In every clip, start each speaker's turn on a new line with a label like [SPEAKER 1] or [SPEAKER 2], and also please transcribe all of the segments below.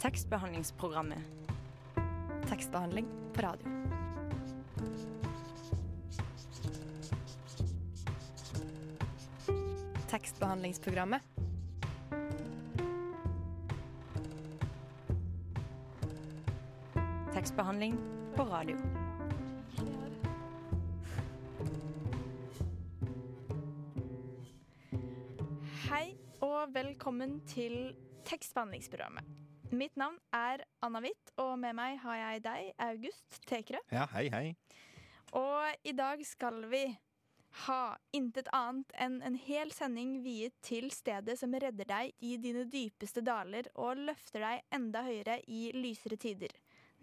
[SPEAKER 1] Tekstbehandlingsprogrammet.
[SPEAKER 2] Tekstbehandling på radio. Tekstbehandlingsprogrammet.
[SPEAKER 1] Tekstbehandling på radio.
[SPEAKER 3] Hei og velkommen til tekstbehandlingsprogrammet. Mitt navn er Anna Hvitt, og med meg har jeg deg, August Tekerø.
[SPEAKER 4] Ja, hei, hei.
[SPEAKER 3] Og i dag skal vi ha intet annet enn en hel sending viet til stedet som redder deg i dine dypeste daler og løfter deg enda høyere i lysere tider,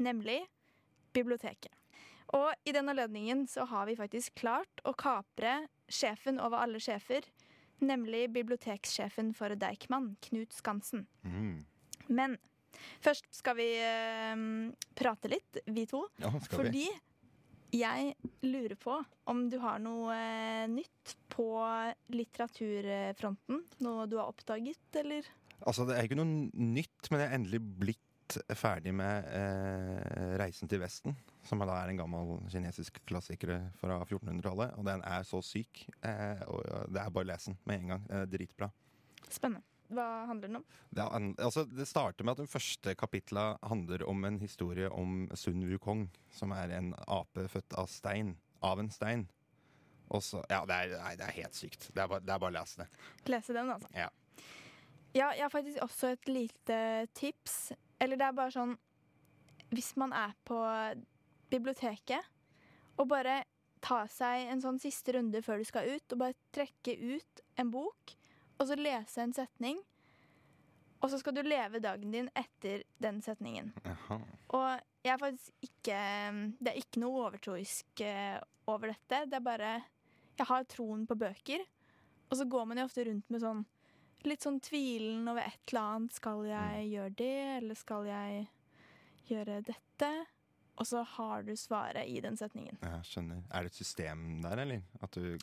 [SPEAKER 3] nemlig biblioteket. Og i den anledningen så har vi faktisk klart å kapre sjefen over alle sjefer, nemlig biblioteksjefen for Deichman, Knut Skansen.
[SPEAKER 4] Mm.
[SPEAKER 3] Men først skal vi eh, prate litt, vi to.
[SPEAKER 4] Ja,
[SPEAKER 3] fordi
[SPEAKER 4] vi?
[SPEAKER 3] jeg lurer på om du har noe eh, nytt på litteraturfronten? Noe du har oppdaget, eller?
[SPEAKER 4] Altså, det er ikke noe nytt, men jeg er endelig blitt ferdig med eh, 'Reisen til Vesten', som da er en gammel kinesisk klassiker fra 1400-tallet. Og den er så syk, eh, og det er bare å lese den med en gang. Det er dritbra.
[SPEAKER 3] Spennende. Hva handler den om?
[SPEAKER 4] Det, er altså, det starter med at den første kapitla handler om en historie om Sun Wukong, som er en ape født av stein. Av en stein. Så, ja, det er, nei, det er helt sykt. Det er bare, det er bare å lese det.
[SPEAKER 3] Lese den, altså.
[SPEAKER 4] Ja.
[SPEAKER 3] Ja, jeg har faktisk også et lite tips. Eller det er bare sånn Hvis man er på biblioteket og bare ta seg en sånn siste runde før du skal ut, og bare trekke ut en bok, og så lese en setning, og så skal du leve dagen din etter den setningen.
[SPEAKER 4] Aha.
[SPEAKER 3] Og jeg er faktisk ikke Det er ikke noe overtroisk eh, over dette. Det er bare Jeg har troen på bøker. Og så går man jo ofte rundt med sånn litt sånn tvilen over et eller annet. Skal jeg gjøre det, eller skal jeg gjøre dette? Og så har du svaret i den setningen.
[SPEAKER 4] Ja, skjønner. Er det et system der, eller? At du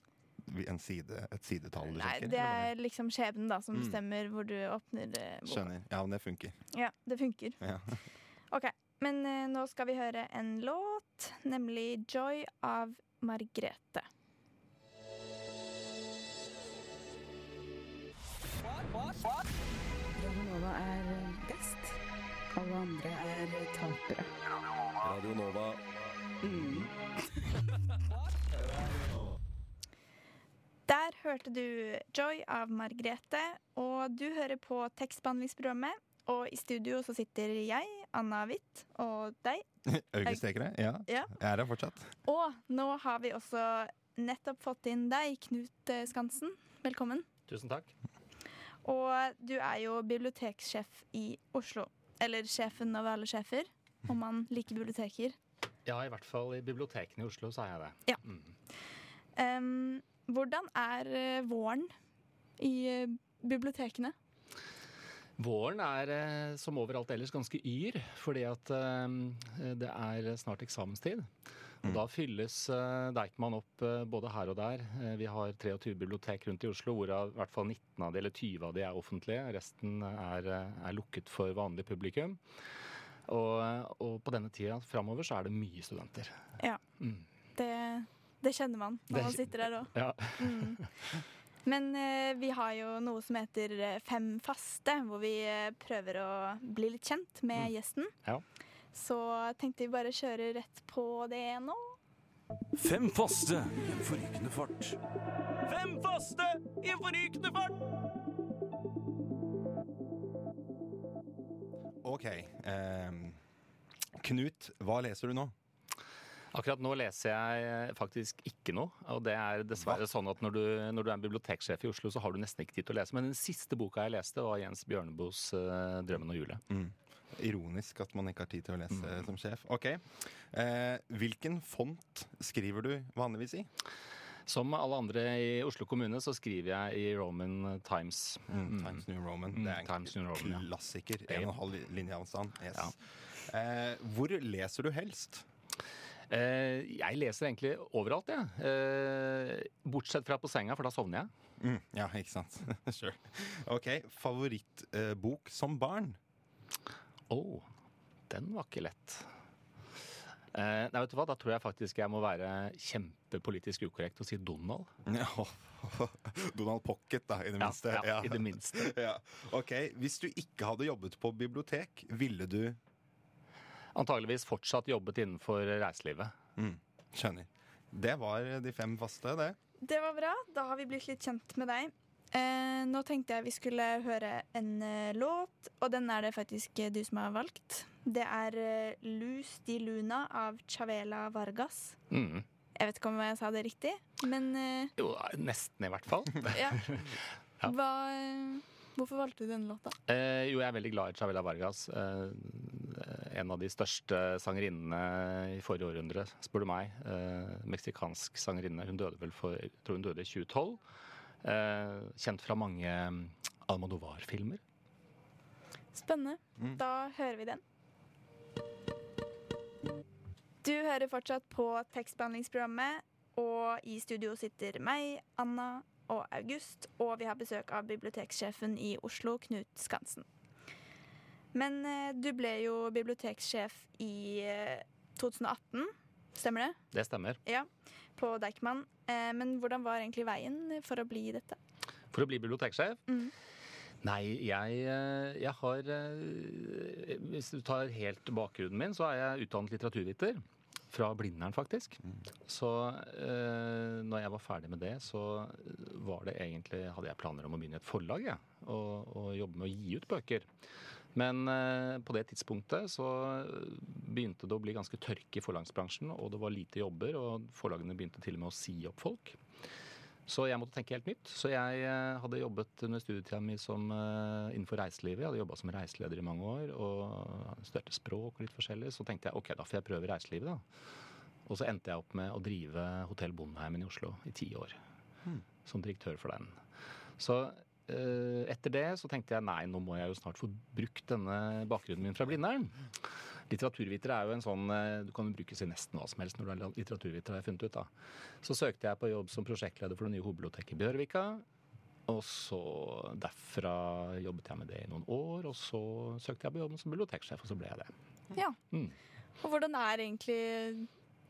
[SPEAKER 4] side, et sidetall du
[SPEAKER 3] Nei, det er liksom skjebnen da som
[SPEAKER 4] Mm.
[SPEAKER 3] hvor du åpner eh, boka.
[SPEAKER 4] Skjønner. Ja, men det funker.
[SPEAKER 3] Ja, det funker.
[SPEAKER 4] Ja.
[SPEAKER 3] Ok, men uh, nå skal vi høre en låt, nemlig 'Joy' av Margrete.
[SPEAKER 5] Radionova er best. Alle andre er tapere.
[SPEAKER 6] Radio Nova.
[SPEAKER 3] Der hørte du 'Joy' av Margrethe, og du hører på tekstbehandlingsprogrammet. Og i studio så sitter jeg, Anna Hvitt, og deg.
[SPEAKER 4] August Tekere? Ja.
[SPEAKER 3] Ja.
[SPEAKER 4] Jeg er her fortsatt.
[SPEAKER 3] Og nå har vi også nettopp fått inn deg, Knut Skansen. Velkommen.
[SPEAKER 7] Tusen takk.
[SPEAKER 3] Og du er jo biblioteksjef i Oslo. Eller sjefen over alle sjefer, om man liker biblioteker.
[SPEAKER 7] Ja, i hvert fall i bibliotekene i Oslo så er jeg det.
[SPEAKER 3] Ja. Em, hvordan er eh, våren i eh, bibliotekene?
[SPEAKER 7] Våren er eh, som overalt ellers ganske yr, fordi at det er snart eksamenstid. Og da fylles Deichman opp både her og der. Vi har 23 bibliotek rundt i Oslo, hvorav i hvert fall 19 av de, eller 20 av de er offentlige. Resten er, er lukket for vanlig publikum. Og, og på denne tida framover så er det mye studenter.
[SPEAKER 3] Ja. Det, det kjenner man når man sitter der òg.
[SPEAKER 7] Ja.
[SPEAKER 3] Men eh, vi har jo noe som heter eh, Fem faste, hvor vi eh, prøver å bli litt kjent med gjesten.
[SPEAKER 7] ja.
[SPEAKER 3] Så tenkte vi bare kjøre rett på det nå.
[SPEAKER 6] Fem faste i en forrykende fart.
[SPEAKER 8] Fem faste i en forrykende fart!
[SPEAKER 4] OK. Eh, Knut, hva leser du nå?
[SPEAKER 7] Akkurat nå leser jeg faktisk ikke noe. Og det er dessverre sånn at når du, når du er en biblioteksjef i Oslo, så har du nesten ikke tid til å lese. Men den siste boka jeg leste, var Jens Bjørneboes eh, 'Drømmen og hjulet'.
[SPEAKER 4] Ironisk at man ikke har tid til å lese som sjef. OK. Eh, hvilken font skriver du vanligvis i?
[SPEAKER 7] Som alle andre i Oslo kommune så skriver jeg i Roman Times.
[SPEAKER 4] Times New Roman.
[SPEAKER 7] Mm,
[SPEAKER 4] Det er en
[SPEAKER 7] Times Roman,
[SPEAKER 4] klassiker. En og en halv linje avstand. Yes.
[SPEAKER 7] Ja.
[SPEAKER 4] Eh, hvor leser du helst?
[SPEAKER 7] Eh, jeg leser egentlig overalt, jeg. Eh, bortsett fra på senga, for da sovner jeg.
[SPEAKER 4] Mm, ja, ikke sant. sure. OK. Favorittbok som barn?
[SPEAKER 7] Å, den var ikke lett. Eh, nei, vet du hva? Da tror jeg faktisk jeg må være kjempepolitisk ukorrekt og si Donald.
[SPEAKER 4] Ja. Donald Pocket, da, i det
[SPEAKER 7] Ja,
[SPEAKER 4] minste.
[SPEAKER 7] ja, i det minste.
[SPEAKER 4] Ja. Ok, Hvis du ikke hadde jobbet på bibliotek, ville du
[SPEAKER 7] Antageligvis fortsatt jobbet innenfor reiselivet.
[SPEAKER 4] mm, Skjønner. Det var de fem faste, det.
[SPEAKER 3] Det var bra. Da har vi blitt litt kjent med deg. Eh, nå tenkte jeg vi skulle høre en eh, låt, og den er det faktisk eh, du som har valgt. Det er eh, Luz di Luna av Chavela Vargas.
[SPEAKER 7] Mm.
[SPEAKER 3] Jeg vet ikke om jeg sa det riktig, men eh,
[SPEAKER 7] Jo, nesten i hvert fall.
[SPEAKER 3] ja.
[SPEAKER 7] Ja.
[SPEAKER 3] Hva, eh, hvorfor valgte du denne låta?
[SPEAKER 7] Eh, jo, jeg er veldig glad i Chavela Vargas. Eh, en av de største sangerinnene i forrige århundre, spør du meg. Eh, meksikansk sangerinne. Hun døde vel for jeg tror hun døde i 2012. Eh, kjent fra mange mm, Almodovar-filmer.
[SPEAKER 3] Spennende.
[SPEAKER 4] Mm.
[SPEAKER 3] Da hører vi den. Du hører fortsatt på tekstbehandlingsprogrammet, og i studio sitter meg, Anna og August, og vi har besøk av biblioteksjefen i Oslo, Knut Skansen. Men eh, du ble jo biblioteksjef i eh, 2018, stemmer det?
[SPEAKER 7] Det stemmer.
[SPEAKER 3] Ja, på Deichman. Eh, men hvordan var egentlig veien for å bli dette?
[SPEAKER 7] For å bli biblioteksjef?
[SPEAKER 3] Mm.
[SPEAKER 7] Nei, jeg, eh, jeg har eh, Hvis du tar helt bakgrunnen min, så er jeg utdannet litteraturviter. Fra Blindern, faktisk. Så eh, når jeg var ferdig med det, så var det egentlig, hadde jeg planer om å begynne i et forlag. Ja, og, og jobbe med å gi ut bøker. Men eh, på det tidspunktet så begynte det å bli ganske tørke i forlagsbransjen, og det var lite jobber, og forlagene begynte til og med å si opp folk. Så jeg måtte tenke helt nytt. Så jeg eh, hadde jobbet under studietida mi som, eh, innenfor reiselivet. Jeg hadde jobba som reiseleder i mange år og studerte språk og litt forskjellig. Så tenkte jeg ok, da får jeg prøve reiselivet, da. Og så endte jeg opp med å drive Hotell Bondheimen i Oslo i ti år. Som direktør for den. Så eh, etter det så tenkte jeg nei, nå må jeg jo snart få brukt denne bakgrunnen min fra Blindern. Litteraturviter er jo en sånn eh, Du kan jo brukes i nesten hva som helst når du er litteraturviter, har jeg funnet ut. da. Så søkte jeg på jobb som prosjektleder for det nye hovedbiblioteket i Bjørvika. Og så derfra jobbet jeg med det i noen år, og så søkte jeg på jobben som biblioteksjef, og så ble jeg det.
[SPEAKER 3] Ja.
[SPEAKER 7] Mm.
[SPEAKER 3] Og hvordan er egentlig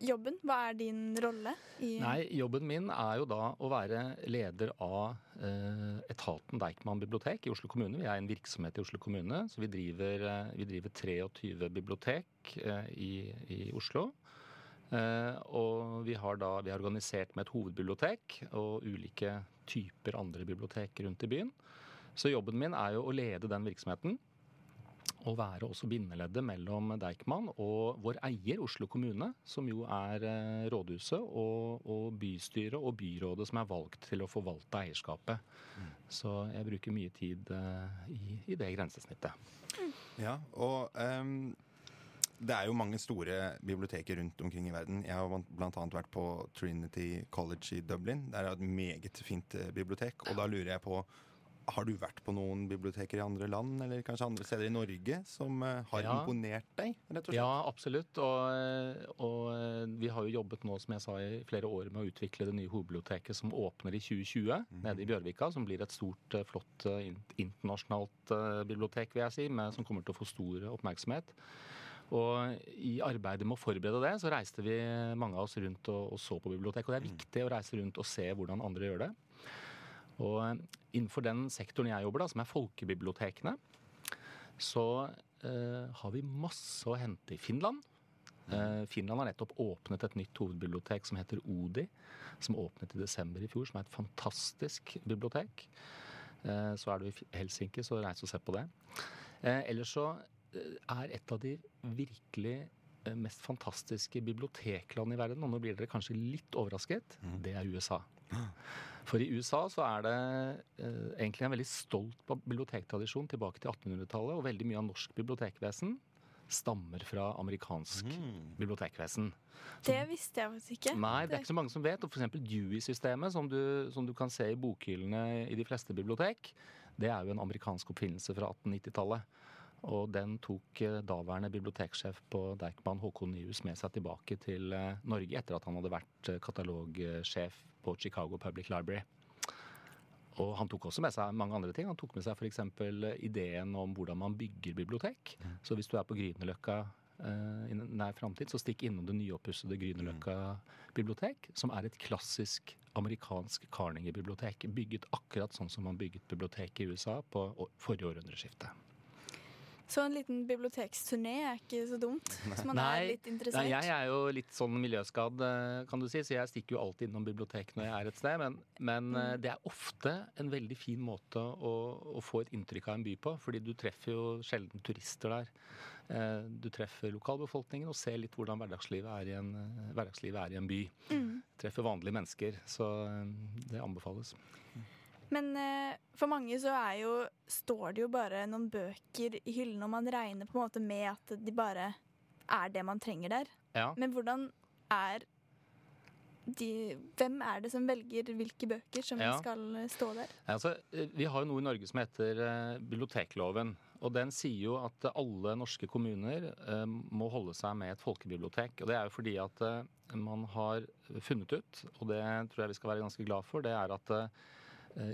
[SPEAKER 3] jobben? Hva er din rolle
[SPEAKER 7] Nei, jobben min er jo da å være leder av eh, etaten Deichman bibliotek i Oslo kommune. Vi er en virksomhet i Oslo kommune, så vi driver, eh, vi driver 23 bibliotek eh, i, i Oslo. Eh, og vi har da vi er organisert med et hovedbibliotek og ulike typer andre bibliotek rundt i byen. Så jobben min er jo å lede den virksomheten. Og være også bindeleddet mellom Deichman og vår eier, Oslo kommune, som jo er eh, rådhuset og, og bystyret og byrådet som er valgt til å forvalte eierskapet. Så jeg bruker mye tid eh, i, i det grensesnittet.
[SPEAKER 4] Ja, og um, det er jo mange store biblioteker rundt omkring i verden. Jeg har bl.a. vært på Trinity College i Dublin. Der er et meget fint eh, bibliotek. Og da lurer jeg på har du vært på noen biblioteker i andre land, eller kanskje andre steder i Norge, som eh, har
[SPEAKER 7] Ja.
[SPEAKER 4] imponert deg, rett og slett?
[SPEAKER 7] Ja, absolutt. Og, og eh, vi har jo jobbet nå, som jeg sa, i flere år med å utvikle det nye hovedbiblioteket som åpner i 2020 nede i Bjørvika. Som blir et stort, eh, flott eh, internasjonalt eh, bibliotek, vil jeg si, med, som kommer til å få stor oppmerksomhet. Og i arbeidet med å forberede det, så reiste vi mange av oss rundt og, og så på bibliotek. Og det er viktig å reise rundt og se hvordan andre gjør det. Og eh, innenfor den sektoren jeg jobber, da, som er folkebibliotekene, så eh, har vi masse å hente i Finland. Eh, Finland har nettopp åpnet et nytt hovedbibliotek som heter ODI, som åpnet i desember i fjor, som er et fantastisk bibliotek. Eh, så er du i Helsinki, så reis og se på det. Eh, ellers så eh, er et av de virkelig mest fantastiske bibliotekland i verden, og nå blir dere kanskje litt overrasket, det er USA. For i USA så er det eh, egentlig en veldig stolt bibliotektradisjon tilbake til 1800-tallet, og veldig mye av norsk bibliotekvesen stammer fra amerikansk bibliotekvesen.
[SPEAKER 3] Det visste jeg faktisk ikke.
[SPEAKER 7] Nei, det er ikke så mange som vet. Og f.eks. Dewey-systemet, som, du- som du kan se i bokhyllene i de fleste bibliotek, det er jo en amerikansk oppfinnelse fra 1890-tallet. Og den tok eh, daværende biblioteksjef på Deichman, Håkon Nyhus, med seg tilbake til eh, Norge etter at han hadde vært eh, katalogsjef på Chicago Public Library. og han tok også med seg mange andre ting. Han tok med seg f.eks. ideen om hvordan man bygger bibliotek. Så hvis du er på Grünerløkka i i nær framtid, så stikk innom det nyoppussede Grünerløkka bibliotek, som er et klassisk amerikansk Carnegie-bibliotek. Bygget akkurat sånn som man bygget bibliotek i USA på forrige århundreskifte.
[SPEAKER 3] Så en liten biblioteksturné er ikke så dumt, hvis man er litt interessert.
[SPEAKER 7] Nei, jeg er jo litt sånn miljøskadd, eh, kan du si, så jeg stikker jo alltid innom biblioteket når jeg er et sted. Men, men
[SPEAKER 3] Mm.
[SPEAKER 7] eh, det er ofte en veldig fin måte å, å få et inntrykk av en by på. Fordi du treffer jo sjelden turister der. Eh, Du treffer lokalbefolkningen og ser litt hvordan hverdagslivet er i en, hverdagslivet er i en by.
[SPEAKER 3] Mm.
[SPEAKER 7] Treffer vanlige mennesker, så det anbefales.
[SPEAKER 3] Men eh, for mange så er jo, står det jo bare noen bøker i hyllene, og man regner på en måte med at de bare er det man trenger der.
[SPEAKER 7] Ja.
[SPEAKER 3] Men hvordan er de Hvem er det som velger hvilke bøker som
[SPEAKER 7] Ja.
[SPEAKER 3] skal eh, stå der?
[SPEAKER 7] Altså, eh, vi har jo noe i Norge som heter eh, bibliotekloven. Og den sier jo at alle norske kommuner eh, må holde seg med et folkebibliotek. Og det er jo fordi at eh, man har funnet ut, og det tror jeg vi skal være ganske glad for, det er at eh,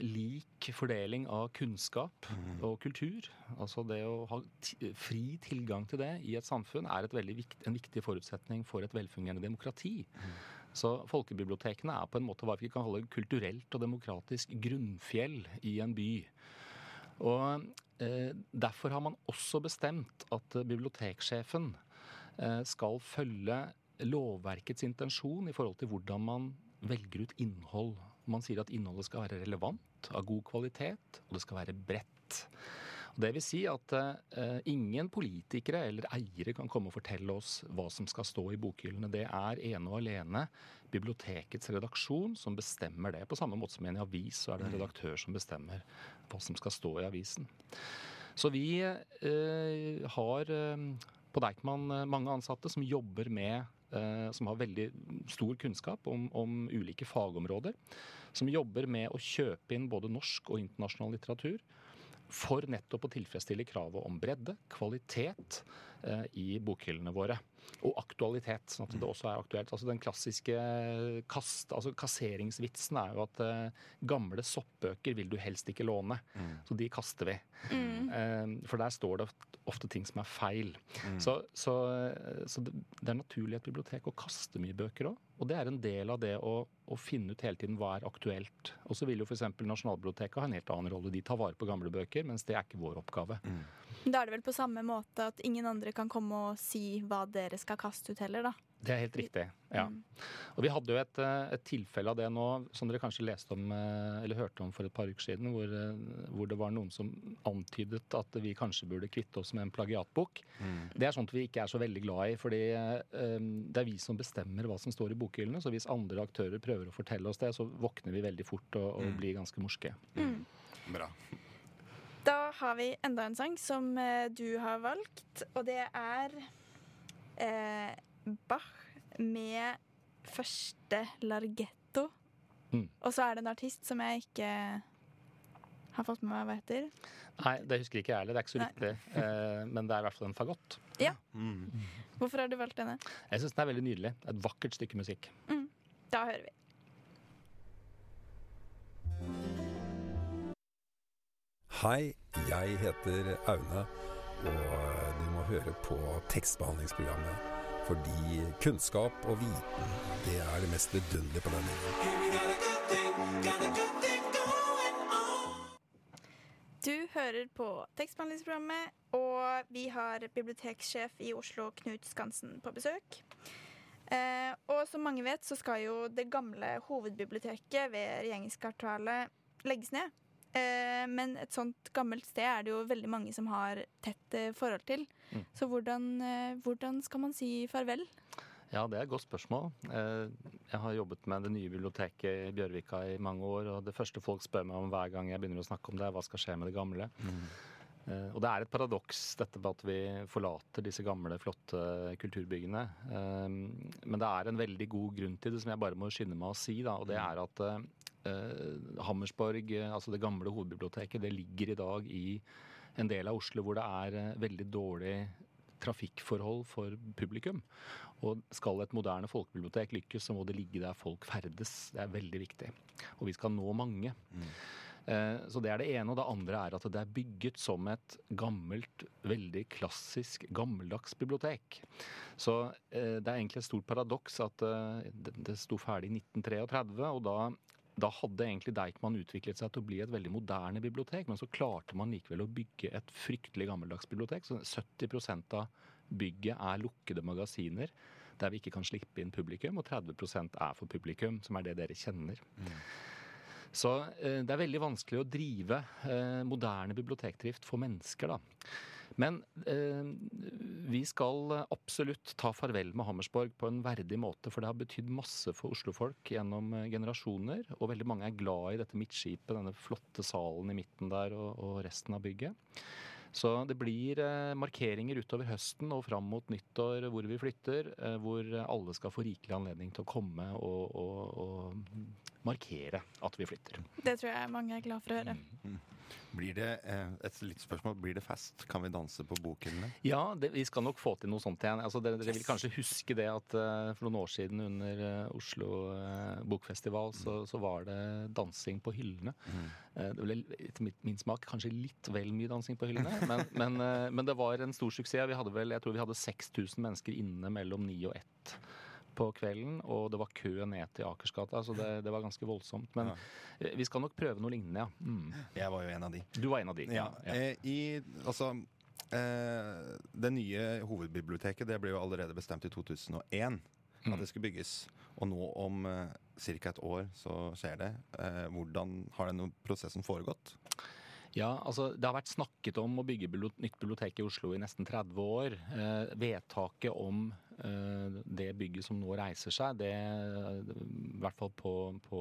[SPEAKER 7] lik fordeling av kunnskap og kultur, altså det å ha ti fri tilgang til det i et samfunn, er et vikt, en viktig forutsetning for et velfungerende demokrati. Så folkebibliotekene er på en måte hva vi kan kalle kulturelt og demokratisk grunnfjell i en by. Og eh, Derfor har man også bestemt at eh, biblioteksjefen eh, skal følge lovverkets intensjon i forhold til hvordan man velger ut innhold. Man sier at innholdet skal være relevant, av god kvalitet, og det skal være bredt. Og Det vil si at eh, ingen politikere eller eiere kan komme og fortelle oss hva som skal stå i bokhyllene. Det er ene og alene bibliotekets redaksjon som bestemmer det. På samme måte som i en avis så er det en redaktør som bestemmer hva som skal stå i avisen. Så vi eh, har eh, på Deichman eh, mange ansatte som jobber med som har veldig stor kunnskap om, om ulike fagområder. Som jobber med å kjøpe inn både norsk og internasjonal litteratur for nettopp å tilfredsstille kravet om bredde, kvalitet eh, i bokhyllene våre. Og aktualitet, sånn at det også er aktuelt. Altså Den klassiske kast, altså kasseringsvitsen er jo at uh, gamle soppbøker vil du helst ikke låne, så de kaster vi. Eh, for der står det ofte ting som er feil. Så, så, så det, er naturlig i et bibliotek å kaste mye bøker òg. Og det er en del av det å, å finne ut hele tiden hva er aktuelt. Og så vil jo f.eks. Nasjonalbiblioteket ha en helt annen rolle. De tar vare på gamle bøker, mens det er ikke vår oppgave.
[SPEAKER 3] Da er det vel på samme måte at ingen andre kan komme og si hva dere skal kaste ut heller, da.
[SPEAKER 7] Det er helt riktig. ja. Og Vi hadde jo et, eh, et tilfelle av det nå, som dere kanskje leste om eh, eller hørte om for et par uker siden, hvor, eh, hvor det var noen som antydet at vi kanskje burde kvitte oss med en plagiatbok. Det er sånt vi ikke er så veldig glad i, fordi um, det er vi som bestemmer hva som står i bokhyllene. Så hvis andre aktører prøver å fortelle oss det, så våkner vi veldig fort og, og blir ganske morske.
[SPEAKER 4] Bra.
[SPEAKER 3] Da har vi enda en sang som eh, du har valgt, og det er eh, Bach med første largetto.
[SPEAKER 7] Mm.
[SPEAKER 3] Og så er det en artist som jeg ikke har fått med meg hva heter.
[SPEAKER 7] Nei, det husker ikke jeg heller. Det er ikke så riktig. Eh, men det er i hvert fall en fagott.
[SPEAKER 4] Mm.
[SPEAKER 3] Hvorfor har du valgt denne?
[SPEAKER 7] Jeg syns den er veldig nydelig. Et vakkert stykke musikk.
[SPEAKER 3] Da hører vi.
[SPEAKER 9] Hei, jeg heter Aune, og du må høre på tekstbehandlingsprogrammet. Fordi kunnskap og viten, det er det mest vidunderlige på denne jorden.
[SPEAKER 3] Du hører på tekstbehandlingsprogrammet, og vi har biblioteksjef i Oslo, Knut Skansen, på besøk. Eh, og som mange vet, så skal jo det gamle hovedbiblioteket ved regjeringskvartalet legges ned. Eh, men et sånt gammelt sted er det jo veldig mange som har tett eh, forhold til.
[SPEAKER 7] Mm.
[SPEAKER 3] Så hvordan, eh, hvordan skal man si farvel?
[SPEAKER 7] Ja, det er et godt spørsmål. Eh, Jeg har jobbet med det nye biblioteket i Bjørvika i mange år, og det første folk spør meg om hver gang jeg begynner å snakke om det, er hva skal skje med det gamle. Mm. Og det er et paradoks dette med at vi forlater disse gamle, flotte kulturbyggene. Men det er en veldig god grunn til det, som jeg bare må skynde meg å si. Da, og det er at eh, Hammersborg, eh, altså det gamle hovedbiblioteket, det ligger i dag i en del av Oslo hvor det er eh, veldig dårlig trafikkforhold for publikum. Og skal et moderne folkebibliotek lykkes, så må det ligge der folk ferdes. Det er veldig viktig. Og vi skal nå mange. Mm. Så det er det ene. Og det andre er at det er bygget som et gammelt, veldig klassisk, gammeldags bibliotek. Så eh, det er egentlig et stort paradoks at eh, det, det sto ferdig i 1933, og da da hadde egentlig Deichman utviklet seg til å bli et veldig moderne bibliotek, men så klarte man likevel å bygge et fryktelig gammeldags bibliotek. Så 70 av bygget er lukkede magasiner der vi ikke kan slippe inn publikum, og 30% er for publikum, som er det dere kjenner. Så eh, det er veldig vanskelig å drive eh, moderne bibliotekdrift for mennesker, da. Men eh, vi skal absolutt ta farvel med Hammersborg på en verdig måte, for det har betydd masse for Oslofolk gjennom eh, generasjoner. Og veldig mange er glad i dette midtskipet, denne flotte salen i midten der og, og resten av bygget. Så det blir eh, markeringer utover høsten og fram mot nyttår hvor vi flytter, eh, hvor alle skal få rikelig anledning til å komme og, og, og markere at vi flytter.
[SPEAKER 3] Det tror jeg mange er glad for å høre.
[SPEAKER 4] Blir det eh, et litt spørsmål, blir det fest? Kan vi danse på bokhyllene?
[SPEAKER 7] Ja, det, vi skal nok få til noe sånt igjen. Altså, dere, dere vil kanskje huske det at eh, for noen år siden under eh, Oslo bokfestival så, så var det dansing på hyllene. Eh, det ble etter min smak kanskje litt vel mye dansing på hyllene, men, men, men det var en stor suksess. Vi hadde vel, jeg tror vi hadde 6000 mennesker inne mellom ni og ett på kvelden, og det var kø ned til Akersgata, så det, det var ganske voldsomt. Men ja. vi skal nok prøve noe lignende, ja. Mm.
[SPEAKER 4] Jeg var jo en av de.
[SPEAKER 7] Du var en av de.
[SPEAKER 4] Ja, ja. i, altså, eh, det nye hovedbiblioteket det ble jo allerede bestemt i 2001
[SPEAKER 7] Mm.
[SPEAKER 4] at det skulle bygges. Og nå om eh, ca. et år så skjer det. Eh, hvordan har den prosessen foregått?
[SPEAKER 7] Ja, altså Det har vært snakket om å bygge nytt bibliotek i Oslo i nesten 30 år. Eh, vedtaket om eh, det bygget som nå reiser seg, det i hvert fall på, på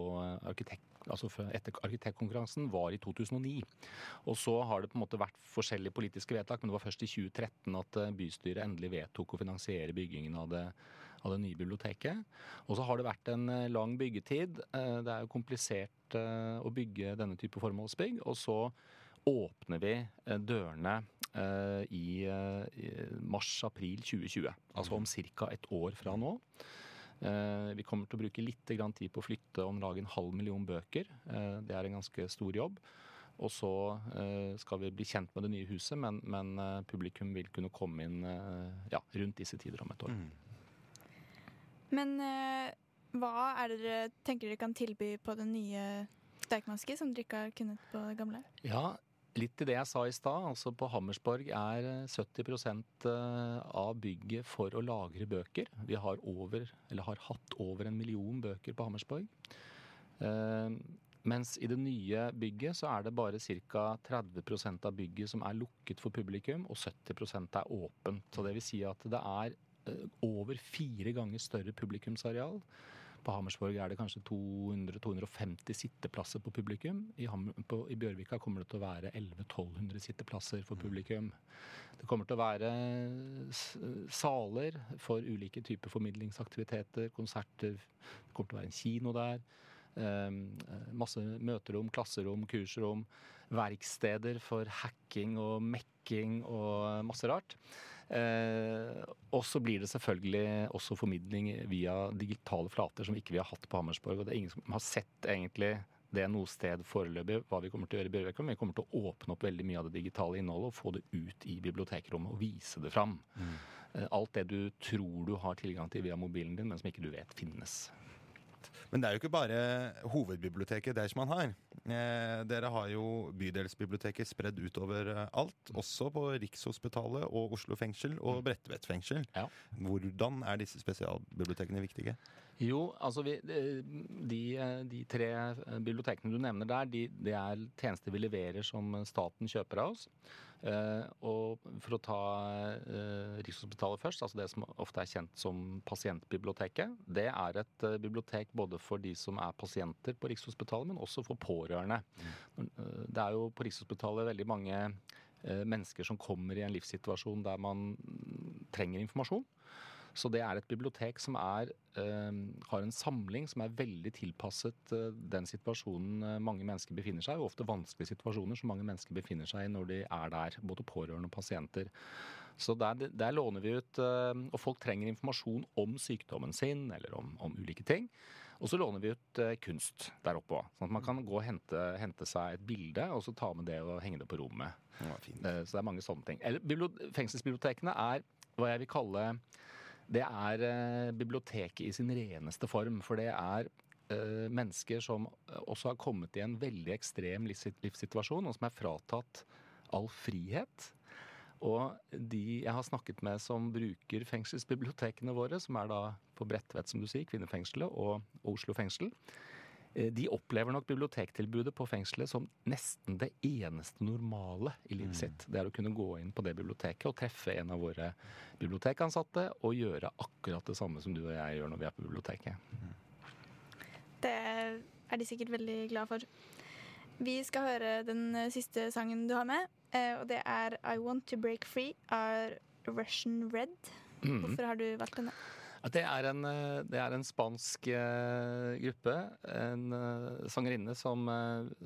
[SPEAKER 7] arkitekt, altså etter arkitektkonkurransen, var i 2009. Og så har det på en måte vært forskjellige politiske vedtak, men det var først i 2013 at eh, bystyret endelig vedtok å finansiere byggingen av det, av det nye biblioteket. Og så har det vært en eh, lang byggetid. Eh, Det er jo komplisert eh, å bygge denne type formålsbygg. Og så åpner vi eh, dørene eh, i, eh, mars-april 2020. Altså om ca. et år fra nå. Eh, Vi kommer til å bruke litt tid på å flytte om lag en halv million bøker. Eh, Det er en ganske stor jobb. Og så eh, skal vi bli kjent med det nye huset, men, men publikum vil kunne komme inn ja, rundt disse tider om et år.
[SPEAKER 3] Men eh, hva er det dere tenker dere kan tilby på det nye Deichmanske, som dere ikke har kunnet på det gamle?
[SPEAKER 7] Ja, litt til det jeg sa i stad. Altså på Hammersborg er eh, 70% av bygget for å lagre bøker. Vi har, over, har hatt over en million bøker på Hammersborg. Eh, mens i det nye bygget så er det bare ca. 30% av bygget som er lukket for publikum, og 70% er åpent. Så det vil si at det er eh, over fire ganger større publikumsareal. På Hammersborg er det kanskje 200-250 sitteplasser på publikum. I, på, I Bjørvika kommer det til å være 1100-1200 sitteplasser for publikum. Det kommer til å være saler for ulike typer formidlingsaktiviteter, konserter. Det kommer til å være en kino der. Um, masse møterom, klasserom, kursrom. Verksteder for hacking og mekking og masse rart. Eh, og så blir det selvfølgelig også formidling via digitale flater som ikke vi har hatt på Hammersborg. Og det er ingen som har sett egentlig det noe sted foreløpig hva vi kommer til å gjøre i Bjørvika. Vi kommer til å åpne opp veldig mye av det digitale innholdet og få det ut i bibliotekrommet og vise det fram. Mm. Alt det du tror du har tilgang til via mobilen din, men som ikke du vet finnes.
[SPEAKER 4] Men det er jo ikke bare hovedbiblioteket Deichman har. Eh, dere har jo bydelsbiblioteket spredd utover eh, alt, også på Rikshospitalet og Oslo fengsel og Bredtvet fengsel.
[SPEAKER 7] Ja.
[SPEAKER 4] Hvordan er disse spesialbibliotekene viktige?
[SPEAKER 7] Jo, altså vi, de, de tre bibliotekene du nevner der, de, det er tjenester vi leverer som staten kjøper av oss. Eh, og for å ta eh, Rikshospitalet først, altså det som ofte er kjent som pasientbiblioteket. Det er et eh, bibliotek både for de som er pasienter på Rikshospitalet, men også for pårørende. Eh, Det er jo på Rikshospitalet veldig mange mennesker som kommer i en livssituasjon der man mm, trenger informasjon. Så det er et bibliotek som er, eh, har en samling som er veldig tilpasset eh, den situasjonen eh, mange mennesker befinner seg i, og ofte vanskelige situasjoner som mange mennesker befinner seg i når de er der, både pårørende og pasienter. Så der, der låner vi ut, og folk trenger informasjon om sykdommen sin eller om, om ulike ting. Og så låner vi ut kunst der oppe òg. Sånn at man kan gå og hente, hente seg et bilde og så ta med det og henge det på rommet.
[SPEAKER 4] Ja.
[SPEAKER 7] Så det er mange sånne ting. Eller, fengselsbibliotekene er hva jeg vil kalle Det er eh, biblioteket i sin reneste form. For det er eh, mennesker som eh, også har kommet i en veldig ekstrem livssituasjon, og som er fratatt all frihet. Og de jeg har snakket med som bruker fengselsbibliotekene våre, som er da på Bredtvet, som du sier, kvinnefengselet, og, Oslo fengsel, de opplever nok bibliotektilbudet på fengselet som nesten det eneste normale i livet sitt. Det er å kunne gå inn på det biblioteket og treffe en av våre bibliotekansatte og gjøre akkurat det samme som du og jeg gjør når vi er på biblioteket.
[SPEAKER 3] Det er de sikkert veldig glad for. Vi skal høre den eh, siste sangen du har med, eh, og det er I Want To Break Free av Russian Red.
[SPEAKER 7] Mhm.
[SPEAKER 3] Hvorfor har du valgt denne?
[SPEAKER 7] Det, er en, eh, det er en spansk eh, gruppe, en eh, sangerinne som,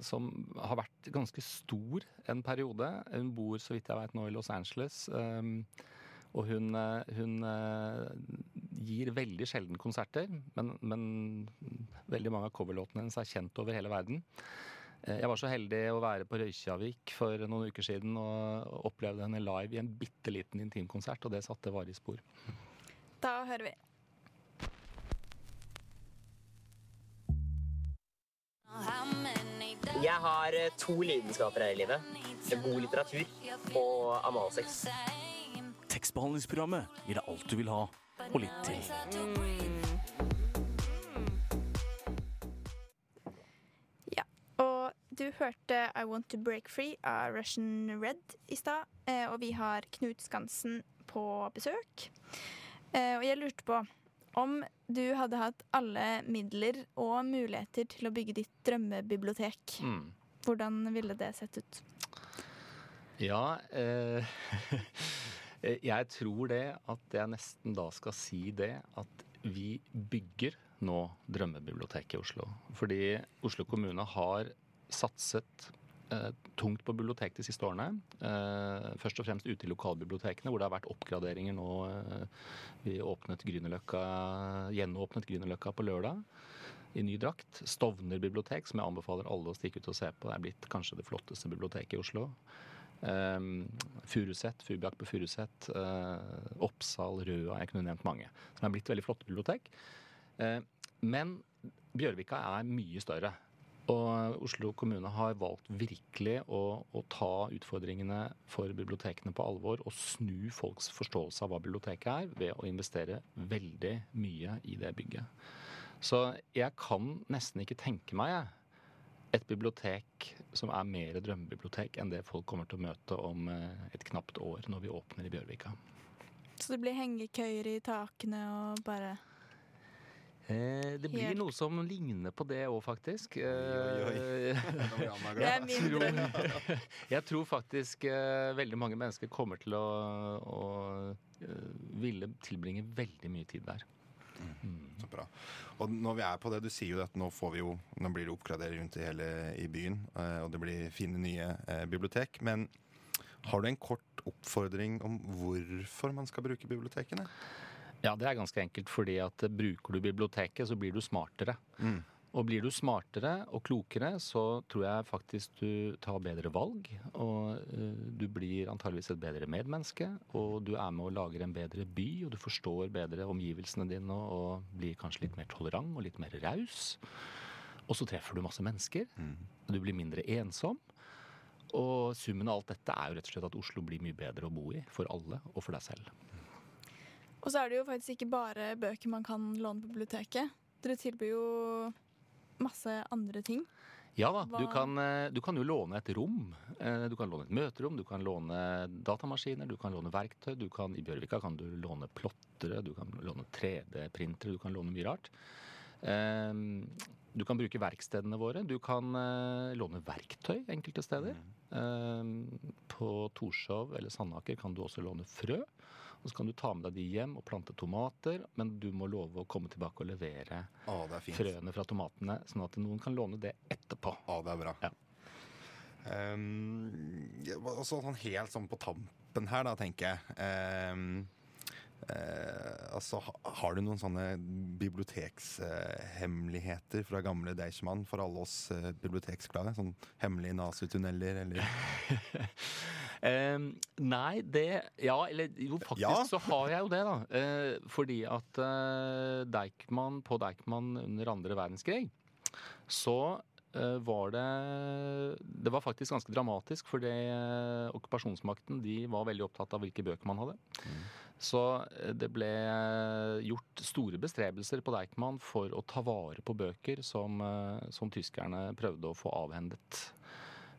[SPEAKER 7] som har vært ganske stor en periode. Hun bor, så vidt jeg vet, nå i Los Angeles. Um, og hun, hun gir veldig sjelden konserter, men, men veldig mange av coverlåtene hennes er kjent over hele verden. Jeg var så heldig å være på Røykjavik for noen uker siden og opplevde henne live i en bitte liten intimkonsert, og det satte varige spor.
[SPEAKER 3] Da hører vi.
[SPEAKER 10] Jeg har eh, to lidenskaper her i livet. God litteratur og analsex.
[SPEAKER 6] Tekstbehandlingsprogrammet gir deg alt du vil ha, og litt til.
[SPEAKER 3] Og du hørte I Want To Break Free av Russian Red i stad, eh, og vi har Knut Skansen på besøk. Eh, Og jeg lurte på om du hadde hatt alle midler og muligheter til å bygge ditt drømmebibliotek.
[SPEAKER 7] Mm.
[SPEAKER 3] Hvordan ville det sett ut?
[SPEAKER 7] Ja, eh, jeg tror det at jeg nesten da skal si det at vi bygger nå drømmebiblioteket i Oslo. Fordi Oslo kommune har satset tungt på bibliotek de siste årene. Eh, først og fremst ute i lokalbibliotekene, hvor det har vært oppgraderinger nå. Eh, vi åpnet Grünerløkka, gjenåpnet Grünerløkka på lørdag i ny drakt. Stovner bibliotek, som jeg anbefaler alle å stikke ut og se på. Det er blitt kanskje det flotteste biblioteket i Oslo. Um, Furuset, Fubiak på Furuset, uh, Oppsal, Røa, jeg kunne nevnt mange. Som er blitt veldig flotte bibliotek. Uh, men Bjørvika er mye større. Og Oslo kommune har valgt virkelig å, å ta utfordringene for bibliotekene på alvor og snu folks forståelse av hva biblioteket er, ved å investere veldig mye i det bygget. Så jeg kan nesten ikke tenke meg et bibliotek som er mer drømmebibliotek enn det folk kommer til å møte om eh, et knapt år når vi åpner i Bjørvika.
[SPEAKER 3] Så det blir hengekøyer i takene og bare
[SPEAKER 7] Eh, det blir
[SPEAKER 3] Helt-
[SPEAKER 7] noe som ligner på det òg, faktisk.
[SPEAKER 4] oi, oi.
[SPEAKER 7] Eh,
[SPEAKER 3] Det er
[SPEAKER 4] glad.
[SPEAKER 3] min
[SPEAKER 7] tror, jeg tror faktisk eh, veldig mange mennesker kommer til å, å eh, ville tilbringe veldig mye tid der. Mm.
[SPEAKER 4] Så bra. Og når vi er på det, du sier jo at nå får vi jo Nå blir det oppgradering rundt i hele i byen, eh, og det blir fine nye eh, bibliotek. Men har du en kort oppfordring om hvorfor man skal bruke bibliotekene?
[SPEAKER 7] Ja, det er ganske enkelt, fordi at bruker du biblioteket, så blir du smartere.
[SPEAKER 4] Mm.
[SPEAKER 7] Og blir du smartere og klokere, så tror jeg faktisk du tar bedre valg. Og eh, du blir antageligvis et bedre medmenneske. Og du er med og lager en bedre by, og du forstår bedre omgivelsene dine og, blir kanskje litt mer tolerant og litt mer raus. Og så treffer du masse mennesker.
[SPEAKER 4] Mm.
[SPEAKER 7] og Du blir mindre ensom. Og summen av alt dette er jo rett og slett at Oslo blir mye bedre å bo i for alle og for deg selv.
[SPEAKER 3] Og så er det jo faktisk ikke bare bøker man kan låne på biblioteket. Dere tilbyr jo masse andre ting.
[SPEAKER 7] Ja da, du kan, eh, du kan jo låne et rom. Eh, Du kan låne et møterom, du kan låne datamaskiner, du kan låne verktøy. Du kan, I Bjørvika kan du låne plottere, du kan låne 3D-printere, du kan låne mye rart. Eh, Du kan bruke verkstedene våre. Du kan eh, låne verktøy enkelte steder. Eh, På Torshov eller Sandaker kan du også låne frø. Og så kan du ta med deg de hjem og plante tomater, men du må love å komme tilbake og levere
[SPEAKER 4] er fint.
[SPEAKER 7] frøene fra tomatene, sånn at noen kan låne det etterpå.
[SPEAKER 4] Å, det er bra.
[SPEAKER 7] Ja.
[SPEAKER 4] Um, ja, og så sånn helt sånn på tampen her, da, tenker jeg. Um, eh, altså, har du noen sånne bibliotekshemmeligheter fra gamle Deichman for alle oss eh, biblioteksglade? Sånn hemmelige nazitunneler, eller
[SPEAKER 7] nei, det Ja, eller jo, faktisk
[SPEAKER 4] Ja.
[SPEAKER 7] så har jeg jo det, da. Eh, fordi at eh, Deichman, på Deichman under andre verdenskrig, så eh, var det Det var faktisk ganske dramatisk, fordi okkupasjonsmakten de var veldig opptatt av hvilke bøker man hadde. Så eh, det ble eh, gjort store bestrebelser på Deichman for å ta vare på bøker som, eh, som tyskerne prøvde å få avhendet.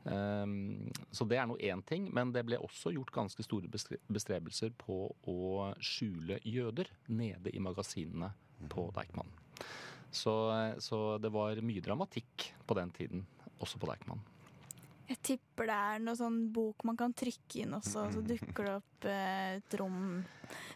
[SPEAKER 7] Um, så det er nå én ting, men det ble også gjort ganske store bestrebelser på å skjule jøder nede i magasinene på Deichman. Så, så det var mye dramatikk på den tiden, også på Deichman.
[SPEAKER 3] Jeg tipper det er noe sånn bok man kan trykke inn også, så dukker det opp eh, et rom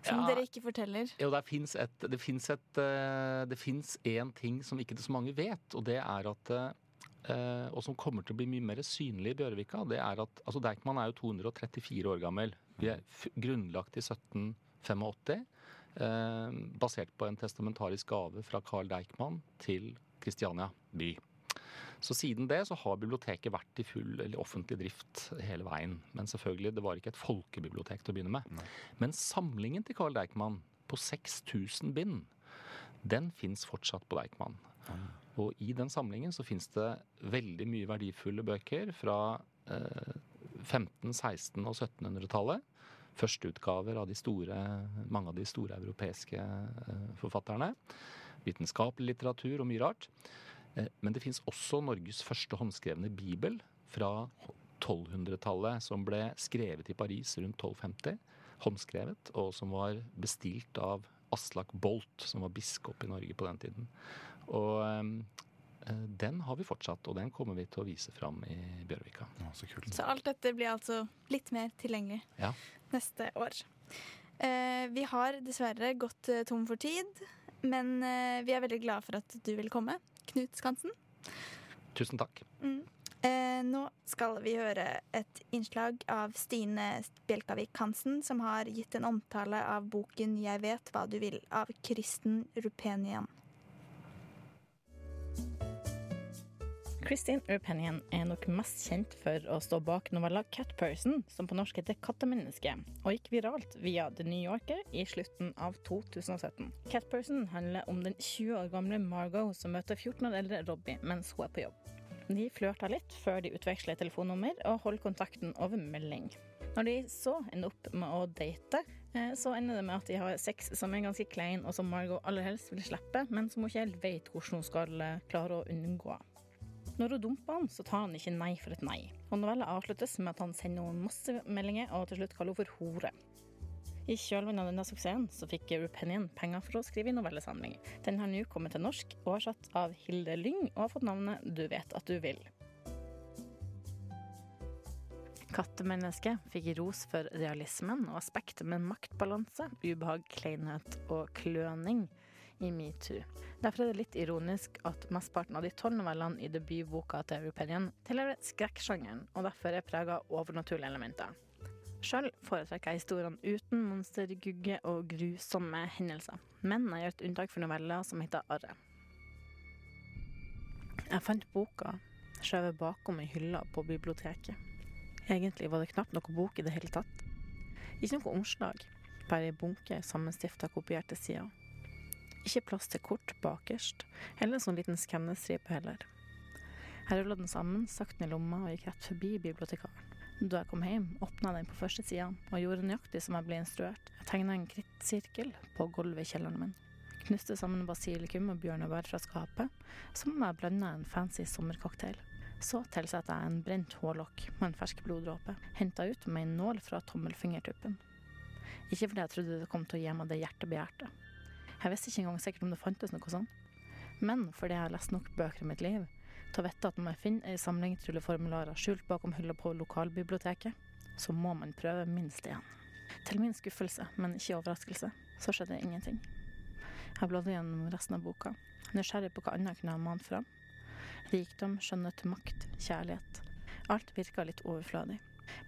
[SPEAKER 3] som
[SPEAKER 7] Ja.
[SPEAKER 3] dere ikke forteller.
[SPEAKER 7] Jo, det fins et Det fins et eh, én ting som ikke så mange vet, og det er at eh, og som kommer til å bli mye mer synlig i Bjørvika, det er at altså Deichman er jo 234 år gammel. Vi er grunnlagt i 1785, eh, basert på en testamentarisk gave fra Carl Deichman til Kristiania by. Så siden det så har biblioteket vært i full eller offentlig drift hele veien. Men selvfølgelig, det var ikke et folkebibliotek til å begynne med. Men samlingen til Carl Deichman på 6000 bind, den fins fortsatt på Deichman. Og i den samlingen så fins det veldig mye verdifulle bøker fra eh, 15-, 16- og 1700-tallet. Førsteutgaver av de store, mange av de store europeiske eh, forfatterne. Vitenskapelig litteratur og mye rart. Eh, men det fins også Norges første håndskrevne bibel fra 1200-tallet, som ble skrevet i Paris rundt 1250. Håndskrevet, og som var bestilt av Aslak Bolt, som var biskop i Norge på den tiden. Og eh, den har vi fortsatt, og den kommer vi til å vise fram i Bjørvika.
[SPEAKER 4] så kult.
[SPEAKER 3] Så alt dette blir altså litt mer tilgjengelig
[SPEAKER 7] Ja.
[SPEAKER 3] neste år. Eh, vi har dessverre gått eh, tom for tid, men eh, vi er veldig glade for at du vil komme. Knut Skansen.
[SPEAKER 7] Tusen takk.
[SPEAKER 3] Mm. Eh, nå skal vi høre et innslag av Stine Bjelkavik Hansen, som har gitt en omtale av boken 'Jeg vet hva du vil' av Kristen Rupenian.
[SPEAKER 11] Christine Urpenian er nok mest kjent for å stå bak novella 'Cat Person', som på norsk heter 'Kattemenneske', og gikk viralt via The New Yorker i slutten av 2017. 'Cat Person' handler om den 20 år gamle Margot som møter 14 år eldre Robbie mens hun er på jobb. De flørter litt før de utveksler telefonnummer og holder kontakten over melding. Når de så ender opp med å date, eh, så ender det med at de har sex som er ganske klein, og som Margot aller helst vil slippe, men som hun ikke helt vet hvordan hun skal eh, klare å unngå. Når hun dumper han, så tar han ikke nei for et nei. Og novella avsluttes med at han sender henne masse meldinger, og til slutt kaller hun for hore. I kjølvannet av denne suksessen så fikk Rupenian penger for å skrive i novellesamling. Den har nå kommet til norsk, oversatt av Hilde Lyng, og har fått navnet Du vet at du vil. Kattemennesket fikk ros for realismen og aspektet med maktbalanse, ubehag, kleinhet og kløning i metoo. Derfor er det litt ironisk at mesteparten av de tolv novellene i debutboka til Rupenian tilhører skrekksjangeren, og derfor er prega overnaturlige elementer. Sjøl foretrekker jeg historiene uten monster, gugge og grusomme hendelser, men jeg gjør et unntak for noveller som heter Arre. Jeg fant boka skjøvet bakom ei hylle på biblioteket. Egentlig var det knapt noe bok i det hele tatt. Ikke noe omslag, bare ei bunke sammenstifta kopierte sider. Ikke plass til kort bakerst, eller sånn liten skannestripe heller. Jeg rulla den sammen, sakten i lomma og gikk rett forbi bibliotekaren. Da jeg kom hjem, åpna den på første sida og gjorde nøyaktig som jeg ble instruert. Jeg tegna en krittsirkel på gulvet i kjelleren min. Knuste sammen basilikum og bjørnebær fra skapet, som om jeg blanda en fancy sommercocktail. Så tilsatte jeg en brent hårlokk med en fersk bloddråpe, henta ut med en nål fra tommelfingertuppen. Ikke fordi jeg trodde det kom til å gi meg det hjertet begjærte. Jeg visste ikke engang sikkert om det fantes noe sånt. Men fordi jeg har lest nok bøker i mitt liv til å vite at når man finner ei samling trylleformularer skjult bakom hylla på lokalbiblioteket, så må man prøve minst én. Til min skuffelse, men ikke overraskelse, så skjedde ingenting. Jeg bladde gjennom resten av boka, nysgjerrig på hva annet kunne ha mant fram. Rikdom, skjønnhet, makt, kjærlighet. Alt virka litt overflødig.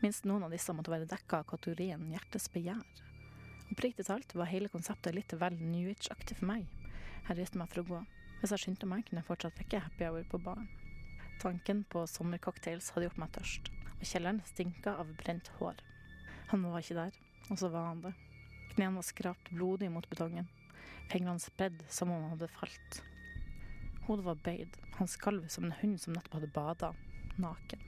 [SPEAKER 11] Minst noen av disse måtte være dekka av kategorien hjertets begjær. Oppriktig talt var hele konseptet litt vel New Age-aktig for meg. Jeg reiste meg for å gå. Hvis jeg skyndte meg, kunne jeg fortsatt vekke happy hour på baren. Tanken på sommercocktails hadde gjort meg tørst, og kjelleren stinka av brent hår. Han var ikke der, og så var han det. Knærne var skrapt blodig mot betongen. Fingrene spredd som om han hadde falt. Hodet var bøyd, han skalv som en hund som nettopp hadde bada, naken.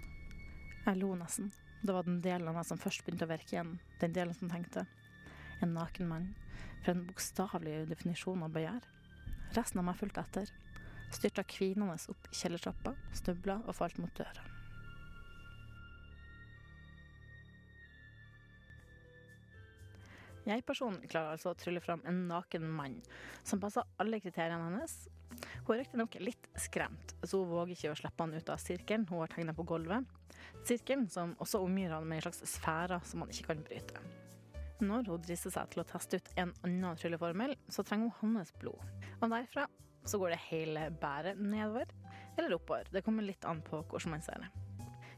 [SPEAKER 11] Jeg lo nesten. Det var den delen av meg som først begynte å virke igjen, den delen som tenkte. En naken mann, for en bokstavelig definisjon av begjær. Resten av meg fulgte etter. Styrta kvinende opp kjellertrappa, snubla og falt mot døra. Jeg-personen klarer altså å trylle fram en naken mann som passer alle kriteriene hennes. Hun er riktignok litt skremt, så hun våger ikke å slippe han ut av sirkelen hun har tegna på gulvet. Sirkelen som også omgir han med en slags sfære som han ikke kan bryte. Når hun drister seg til å teste ut en annen trylleformel, så trenger hun hans blod. Og derfra så går det hele bæret nedover eller oppover. Det kommer litt an på hvordan man ser det.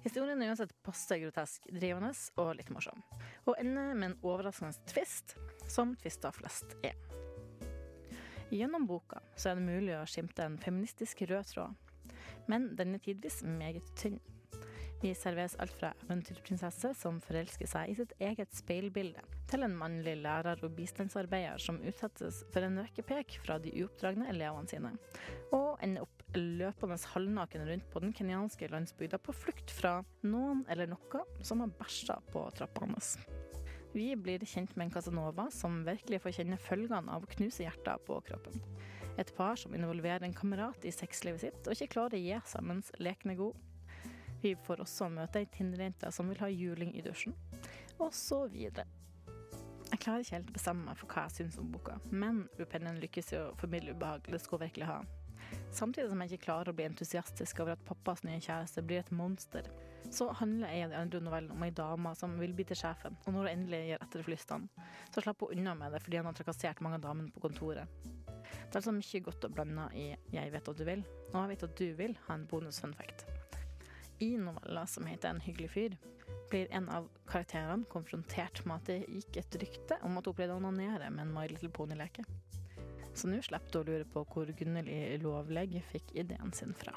[SPEAKER 11] Historien er uansett passe grotesk, drivende og litt morsom. Og ender med en overraskende tvist, som tvister flest er. Gjennom boka så er det mulig å skimte en feministisk rød tråd, men den er tidvis meget tynn. Vi serveres alt fra eventyrprinsesse som forelsker seg i sitt eget speilbilde, til en mannlig lærer og bistandsarbeider som utsettes for en rekkepek fra de uoppdragne elevene sine, og ender opp løpende halvnaken rundt på den kenyanske landsbygda på flukt fra noen eller noe som har bæsja på trappa hans. Vi blir kjent med en Casanova som virkelig får kjenne følgene av å knuse hjerter på kroppen. Et par som involverer en kamerat i sexlivet sitt og ikke klarer å gi seg mens leken er god. Vi får også møte ei Tinder-jente som vil ha juling i dusjen, og så videre. Jeg klarer ikke helt å bestemme meg for hva jeg syns om boka, men Rupennen lykkes i å formidle ubehag det hun virkelig ha. Samtidig som jeg ikke klarer å bli entusiastisk over at pappas nye kjæreste blir et monster, så handler en av de andre novellene om ei dame som vil bli til sjefen, og når hun endelig gir etter for lystene, så slipper hun unna med det fordi han har trakassert mange av damene på kontoret. Det er altså mye godt å blande i Jeg vet at du vil, og Jeg vet at du vil ha en bonus fun fact. I novella som heter En hyggelig fyr, blir en av karakterene konfrontert med at det gikk et rykte om at hun pleide å onanere med en My Little Pony-leke. Så nå slipper du å lure på hvor Gunnhild Lovlegg fikk ideen sin fra.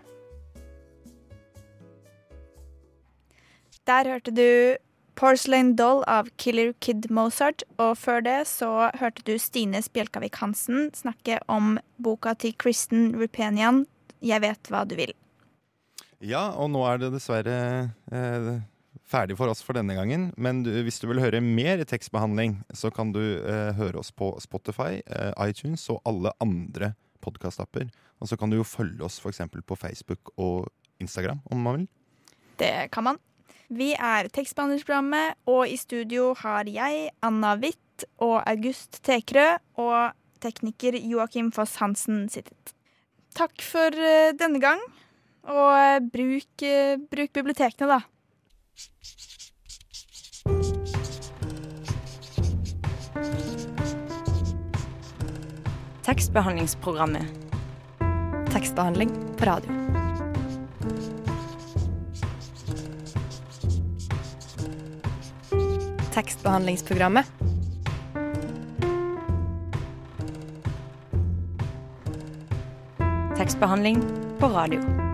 [SPEAKER 3] Der hørte du Porcelain Doll av Killer Kid Mozart, og før det så hørte du Stine Spjelkavik Hansen snakke om boka til Kristen Rupenian 'Jeg vet hva du vil'.
[SPEAKER 4] Ja, og nå er det dessverre eh, ferdig for oss for denne gangen. Men du, hvis du vil høre mer tekstbehandling, så kan du eh, høre oss på Spotify, eh, iTunes og alle andre podkastapper. Og så kan du jo følge oss f.eks. på Facebook og Instagram, om man vil.
[SPEAKER 3] Det kan man. Vi er tekstbehandlingsprogrammet, og i studio har jeg, Anna Witt og August Tekrø og tekniker Joakim Foss Hansen sittet. Takk for eh, denne gang, og eh, bruk, eh, bruk bibliotekene, da.
[SPEAKER 1] Tekstbehandlingsprogrammet.
[SPEAKER 2] Tekstbehandling på radio. Tekstbehandlingsprogrammet.
[SPEAKER 1] Tekstbehandling på radio.